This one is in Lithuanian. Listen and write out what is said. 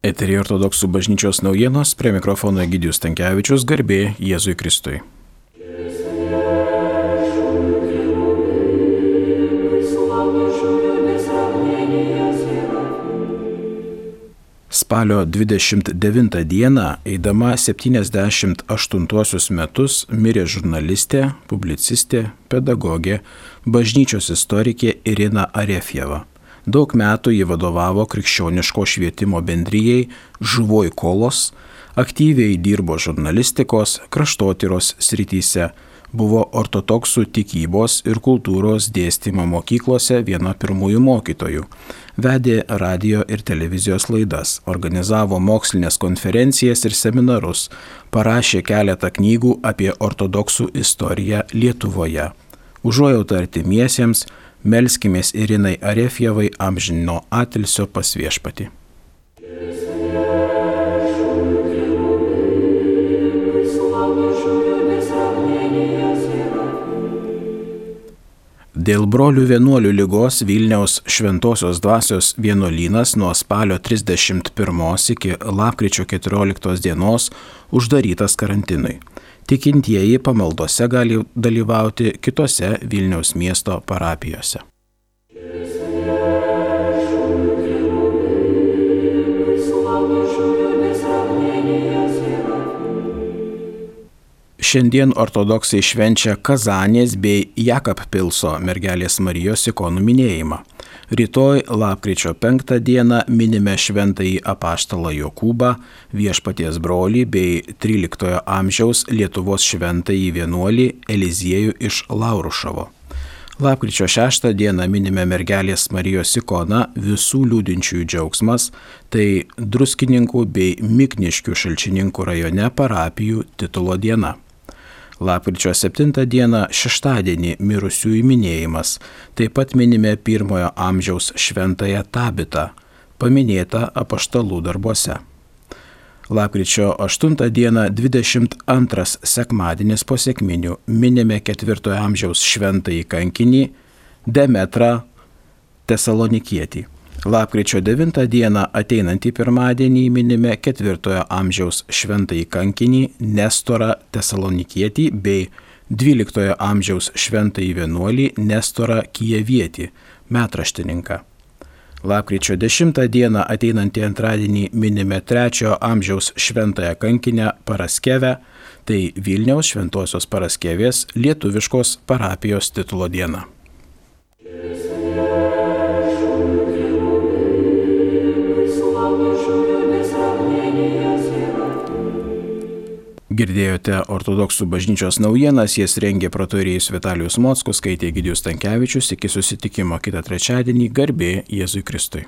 Eterį ortodoksų bažnyčios naujienos prie mikrofono Egidijus Tankievičius garbė Jėzui Kristui. Spalio 29 dieną, eidama 78 metus, mirė žurnalistė, publicistė, pedagogė, bažnyčios istorikė Irina Arefjeva. Daug metų ji vadovavo krikščioniško švietimo bendryjei Žuvoj kolos, aktyviai dirbo žurnalistikos, kraštotyros srityse, buvo ortodoksų tikybos ir kultūros dėstymo mokyklose viena pirmųjų mokytojų. Vedė radio ir televizijos laidas, organizavo mokslinės konferencijas ir seminarus, parašė keletą knygų apie ortodoksų istoriją Lietuvoje. Užuojautą artimiesiems, melskimės Irinai Arefjevai amžino atilsio pas viešpati. Dėl brolių vienuolių lygos Vilniaus Šventojios dvasios vienuolynas nuo spalio 31 iki lapkričio 14 dienos uždarytas karantinui. Tikintieji pamaldose gali dalyvauti kitose Vilniaus miesto parapijose. Šiandien ortodoksai švenčia Kazanės bei Jakabpilso mergelės Marijos ikonų minėjimą. Rytoj, lapkričio 5 dieną, minime šventąjį apaštalą Jokūbą, viešpaties brolį bei 13 amžiaus Lietuvos šventąjį vienuolį Eliziejų iš Laurušavo. Lapkričio 6 dieną minime mergelės Marijos ikoną visų liūdinčiųjų džiaugsmas, tai druskininkų bei Mikniškių šalčininkų rajone parapijų titulo diena. Lapkričio 7 dieną šeštadienį mirusiųjų minėjimas. Taip pat minime pirmojo amžiaus šventąją tabitą, paminėtą apaštalų darbuose. Lapkričio 8 dieną 22 sekmadienis po sėkminių minime 4 amžiaus šventąjį kankinį Demetrą Tesalonikietį. Lapkričio 9 dieną ateinantį pirmadienį minime 4 amžiaus šventąjį kankinį Nestorą Tesalonikietį bei 12 amžiaus šventąjį vienuolį Nestorą Kijevietį, metraštininką. Lapkričio 10 dieną ateinantį antradienį minime 3 amžiaus šventąją kankinę Paraskevę, tai Vilniaus šventosios Paraskevės lietuviškos parapijos titulo diena. Girdėjote ortodoksų bažnyčios naujienas, jas rengė pratorėjus Vitalijus Mockus, skaitė Gidijus Tankievičius, iki susitikimo kitą trečiadienį, garbė Jėzui Kristui.